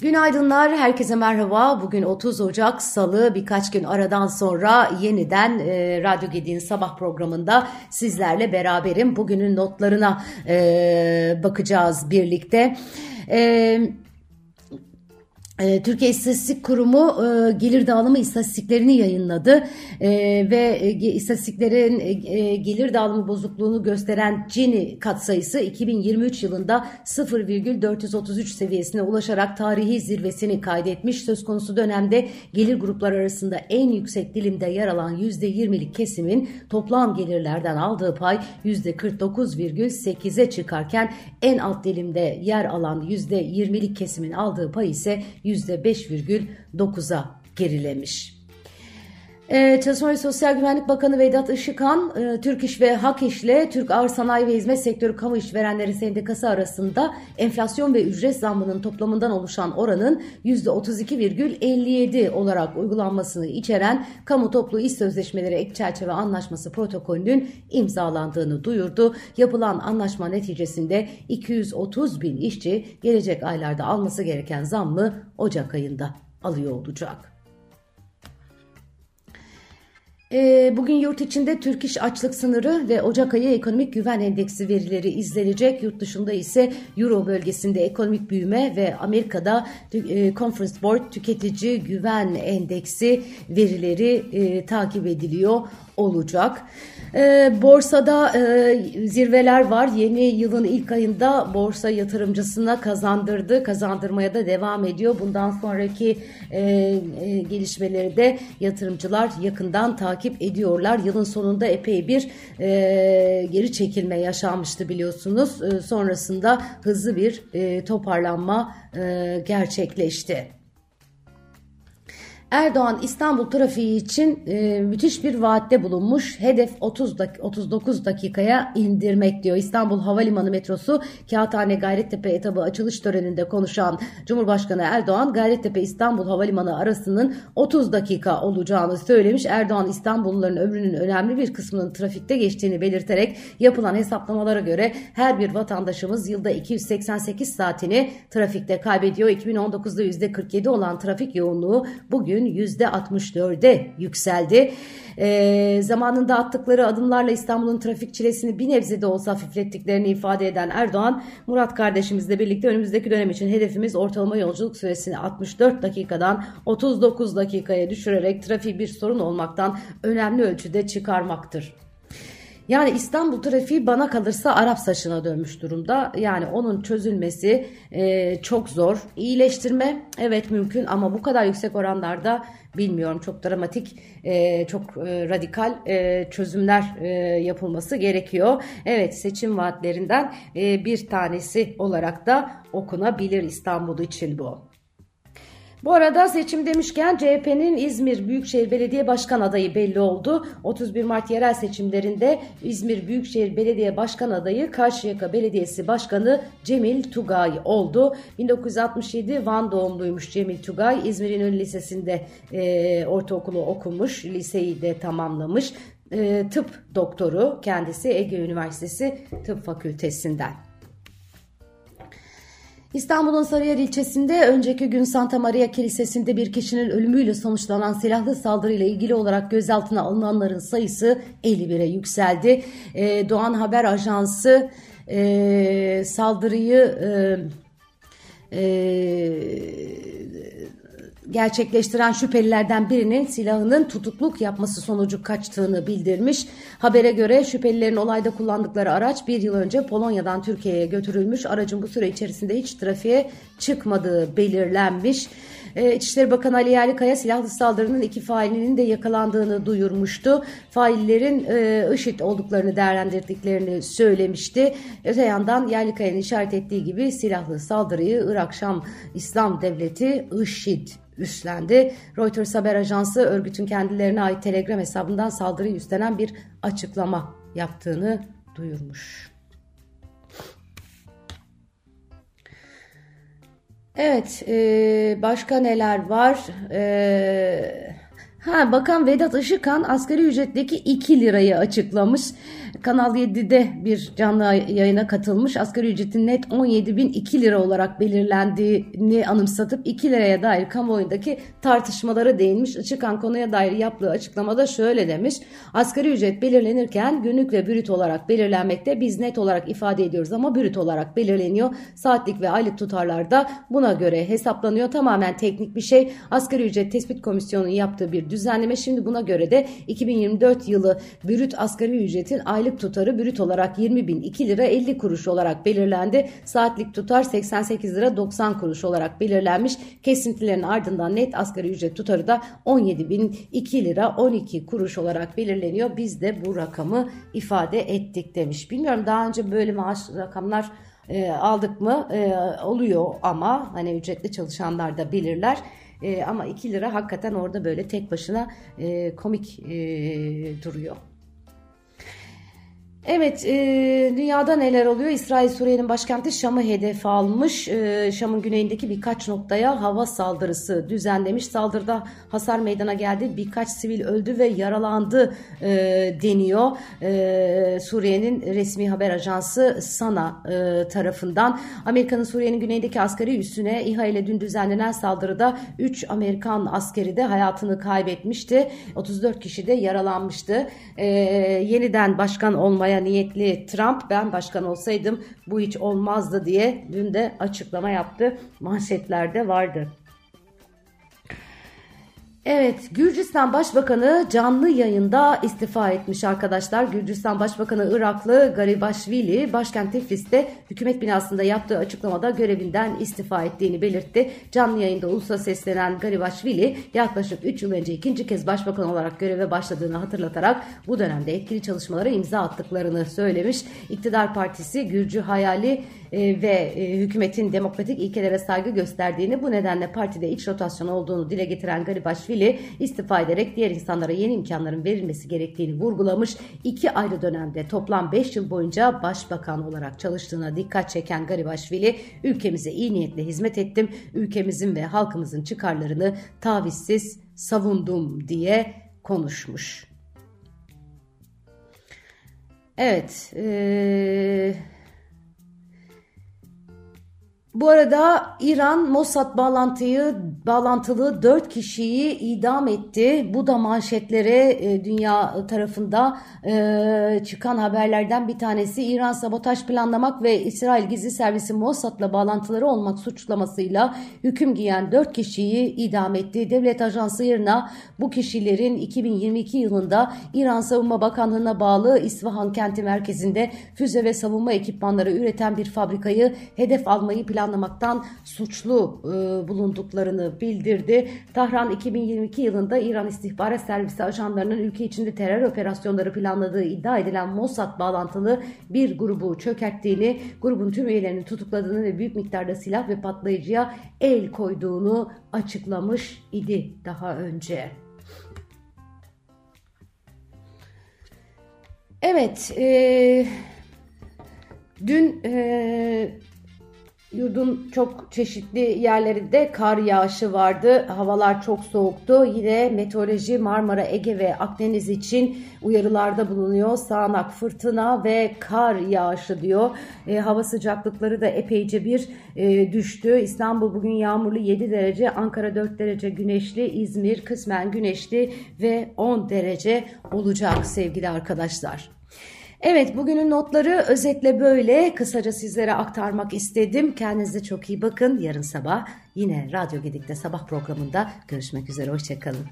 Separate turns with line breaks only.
Günaydınlar, herkese merhaba. Bugün 30 Ocak Salı birkaç gün aradan sonra yeniden e, Radyo Gedi'nin sabah programında sizlerle beraberim. Bugünün notlarına e, bakacağız birlikte. Evet. Ee, Türkiye İstatistik Kurumu e, gelir dağılımı istatistiklerini yayınladı e, ve e, istatistiklerin gelir dağılımı bozukluğunu gösteren Gini katsayısı 2023 yılında 0,433 seviyesine ulaşarak tarihi zirvesini kaydetmiş. Söz konusu dönemde gelir gruplar arasında en yüksek dilimde yer alan %20'lik kesimin toplam gelirlerden aldığı pay %49,8'e çıkarken en alt dilimde yer alan %20'lik kesimin aldığı pay ise %5,9'a gerilemiş. Ee, Çalışma ve Sosyal Güvenlik Bakanı Vedat Işıkhan, e, Türk İş ve Hak İş'le Türk Ağır Sanayi ve Hizmet Sektörü Kamu İşverenleri Sendikası arasında enflasyon ve ücret zammının toplamından oluşan oranın %32,57 olarak uygulanmasını içeren Kamu Toplu İş Sözleşmeleri Ek Çerçeve Anlaşması protokolünün imzalandığını duyurdu. Yapılan anlaşma neticesinde 230 bin işçi gelecek aylarda alması gereken zammı Ocak ayında alıyor olacak. Ee, bugün yurt içinde Türk İş açlık sınırı ve Ocak ayı ekonomik güven endeksi verileri izlenecek. Yurt dışında ise Euro bölgesinde ekonomik büyüme ve Amerika'da e, Conference Board tüketici güven endeksi verileri e, takip ediliyor olacak. E, borsada e, zirveler var. Yeni yılın ilk ayında borsa yatırımcısına kazandırdı. Kazandırmaya da devam ediyor. Bundan sonraki e, e, gelişmeleri de yatırımcılar yakından takip ediyorlar. Yılın sonunda epey bir e, geri çekilme yaşanmıştı biliyorsunuz. E, sonrasında hızlı bir e, toparlanma e, gerçekleşti. Erdoğan İstanbul trafiği için e, müthiş bir vaatte bulunmuş. Hedef 30 dak 39 dakikaya indirmek diyor. İstanbul Havalimanı metrosu Kağıthane Gayrettepe etabı açılış töreninde konuşan Cumhurbaşkanı Erdoğan Gayrettepe İstanbul Havalimanı arasının 30 dakika olacağını söylemiş. Erdoğan İstanbulluların ömrünün önemli bir kısmının trafikte geçtiğini belirterek yapılan hesaplamalara göre her bir vatandaşımız yılda 288 saatini trafikte kaybediyor. 2019'da %47 olan trafik yoğunluğu bugün bugün %64'e yükseldi. E, zamanında attıkları adımlarla İstanbul'un trafik çilesini bir nebze de olsa hafiflettiklerini ifade eden Erdoğan, Murat kardeşimizle birlikte önümüzdeki dönem için hedefimiz ortalama yolculuk süresini 64 dakikadan 39 dakikaya düşürerek trafiği bir sorun olmaktan önemli ölçüde çıkarmaktır. Yani İstanbul trafiği bana kalırsa Arap saçına dönmüş durumda. Yani onun çözülmesi e, çok zor. İyileştirme evet mümkün ama bu kadar yüksek oranlarda bilmiyorum çok dramatik, e, çok e, radikal e, çözümler e, yapılması gerekiyor. Evet seçim vaatlerinden e, bir tanesi olarak da okunabilir İstanbul için bu. Bu arada seçim demişken CHP'nin İzmir Büyükşehir Belediye Başkan adayı belli oldu. 31 Mart yerel seçimlerinde İzmir Büyükşehir Belediye Başkan adayı Karşıyaka Belediyesi Başkanı Cemil Tugay oldu. 1967 Van doğumluymuş Cemil Tugay. İzmir İnönü Lisesi'nde e, ortaokulu okumuş, liseyi de tamamlamış. E, tıp doktoru kendisi Ege Üniversitesi Tıp Fakültesinden. İstanbul'un Sarıyer ilçesinde önceki gün Santa Maria Kilisesi'nde bir kişinin ölümüyle sonuçlanan silahlı saldırıyla ilgili olarak gözaltına alınanların sayısı 51'e yükseldi. Ee, Doğan Haber Ajansı e, saldırıyı e, e, gerçekleştiren şüphelilerden birinin silahının tutukluk yapması sonucu kaçtığını bildirmiş. Habere göre şüphelilerin olayda kullandıkları araç bir yıl önce Polonya'dan Türkiye'ye götürülmüş. Aracın bu süre içerisinde hiç trafiğe çıkmadığı belirlenmiş. Ee, İçişleri Bakanı Ali Yerlikaya silahlı saldırının iki failinin de yakalandığını duyurmuştu. Faillerin e, IŞİD olduklarını değerlendirdiklerini söylemişti. Öte yandan Yerlikaya'nın işaret ettiği gibi silahlı saldırıyı Irak Şam İslam Devleti IŞİD üstlendi. Reuters haber ajansı örgütün kendilerine ait Telegram hesabından saldırıyı üstlenen bir açıklama yaptığını duyurmuş. Evet, başka neler var? E, Ha, Bakan Vedat Işıkhan asgari ücretteki 2 lirayı açıklamış. Kanal 7'de bir canlı yayına katılmış. Asgari ücretin net 17.002 lira olarak belirlendiğini anımsatıp 2 liraya dair kamuoyundaki tartışmalara değinmiş. Işıkhan konuya dair yaptığı açıklamada şöyle demiş. Asgari ücret belirlenirken günlük ve brüt olarak belirlenmekte. Biz net olarak ifade ediyoruz ama brüt olarak belirleniyor. Saatlik ve aylık tutarlarda buna göre hesaplanıyor. Tamamen teknik bir şey. Asgari ücret tespit komisyonunun yaptığı bir düzenleme. Şimdi buna göre de 2024 yılı brüt asgari ücretin aylık tutarı brüt olarak 20.002 lira 50 kuruş olarak belirlendi. Saatlik tutar 88 lira 90 kuruş olarak belirlenmiş. Kesintilerin ardından net asgari ücret tutarı da 17.002 lira 12 kuruş olarak belirleniyor. Biz de bu rakamı ifade ettik demiş. Bilmiyorum daha önce böyle maaş rakamlar e, aldık mı e, oluyor ama hani ücretli çalışanlar da bilirler. E, ama 2 lira hakikaten orada böyle tek başına e, komik e, duruyor. Evet, e, dünyada neler oluyor? İsrail Suriye'nin başkenti Şam'ı hedef almış. E, Şam'ın güneyindeki birkaç noktaya hava saldırısı düzenlemiş. Saldırıda hasar meydana geldi. Birkaç sivil öldü ve yaralandı e, deniyor. E, Suriye'nin resmi haber ajansı Sana e, tarafından. Amerika'nın Suriye'nin güneyindeki askeri üssüne İHA ile dün düzenlenen saldırıda 3 Amerikan askeri de hayatını kaybetmişti. 34 kişi de yaralanmıştı. E, yeniden başkan olmaya yapmaya niyetli Trump ben başkan olsaydım bu hiç olmazdı diye dün de açıklama yaptı. Manşetlerde vardı. Evet, Gürcistan Başbakanı canlı yayında istifa etmiş arkadaşlar. Gürcistan Başbakanı Iraklı Garibashvili başkent Tiflis'te hükümet binasında yaptığı açıklamada görevinden istifa ettiğini belirtti. Canlı yayında ulusa seslenen Garibashvili yaklaşık 3 yıl önce ikinci kez başbakan olarak göreve başladığını hatırlatarak bu dönemde etkili çalışmalara imza attıklarını söylemiş. İktidar Partisi Gürcü hayali ve e, hükümetin demokratik ilkelere saygı gösterdiğini bu nedenle partide iç rotasyon olduğunu dile getiren Garibashvili istifa ederek diğer insanlara yeni imkanların verilmesi gerektiğini vurgulamış. İki ayrı dönemde toplam 5 yıl boyunca başbakan olarak çalıştığına dikkat çeken Garibashvili ülkemize iyi niyetle hizmet ettim. Ülkemizin ve halkımızın çıkarlarını tavizsiz savundum diye konuşmuş. Evet, ee, bu arada İran Mossad bağlantıyı bağlantılı 4 kişiyi idam etti. Bu da manşetlere e, dünya tarafında e, çıkan haberlerden bir tanesi. İran sabotaj planlamak ve İsrail gizli servisi Mossad'la bağlantıları olmak suçlamasıyla hüküm giyen 4 kişiyi idam etti. Devlet Ajansı IRNA bu kişilerin 2022 yılında İran Savunma Bakanlığı'na bağlı İsfahan kenti merkezinde füze ve savunma ekipmanları üreten bir fabrikayı hedef almayı planlamıştı planlamaktan suçlu e, bulunduklarını bildirdi. Tahran 2022 yılında İran İstihbarat Servisi ajanlarının ülke içinde terör operasyonları planladığı iddia edilen Mossad bağlantılı bir grubu çökerttiğini, grubun tüm üyelerini tutukladığını ve büyük miktarda silah ve patlayıcıya el koyduğunu açıklamış idi daha önce. Evet, e, dün e, Yurdun çok çeşitli yerlerinde kar yağışı vardı. Havalar çok soğuktu. Yine meteoroloji Marmara, Ege ve Akdeniz için uyarılarda bulunuyor. Sağanak fırtına ve kar yağışı diyor. E, hava sıcaklıkları da epeyce bir e, düştü. İstanbul bugün yağmurlu 7 derece, Ankara 4 derece güneşli, İzmir kısmen güneşli ve 10 derece olacak sevgili arkadaşlar. Evet bugünün notları özetle böyle kısaca sizlere aktarmak istedim. Kendinize çok iyi bakın. Yarın sabah yine Radyo Gedik'te sabah programında görüşmek üzere. Hoşçakalın.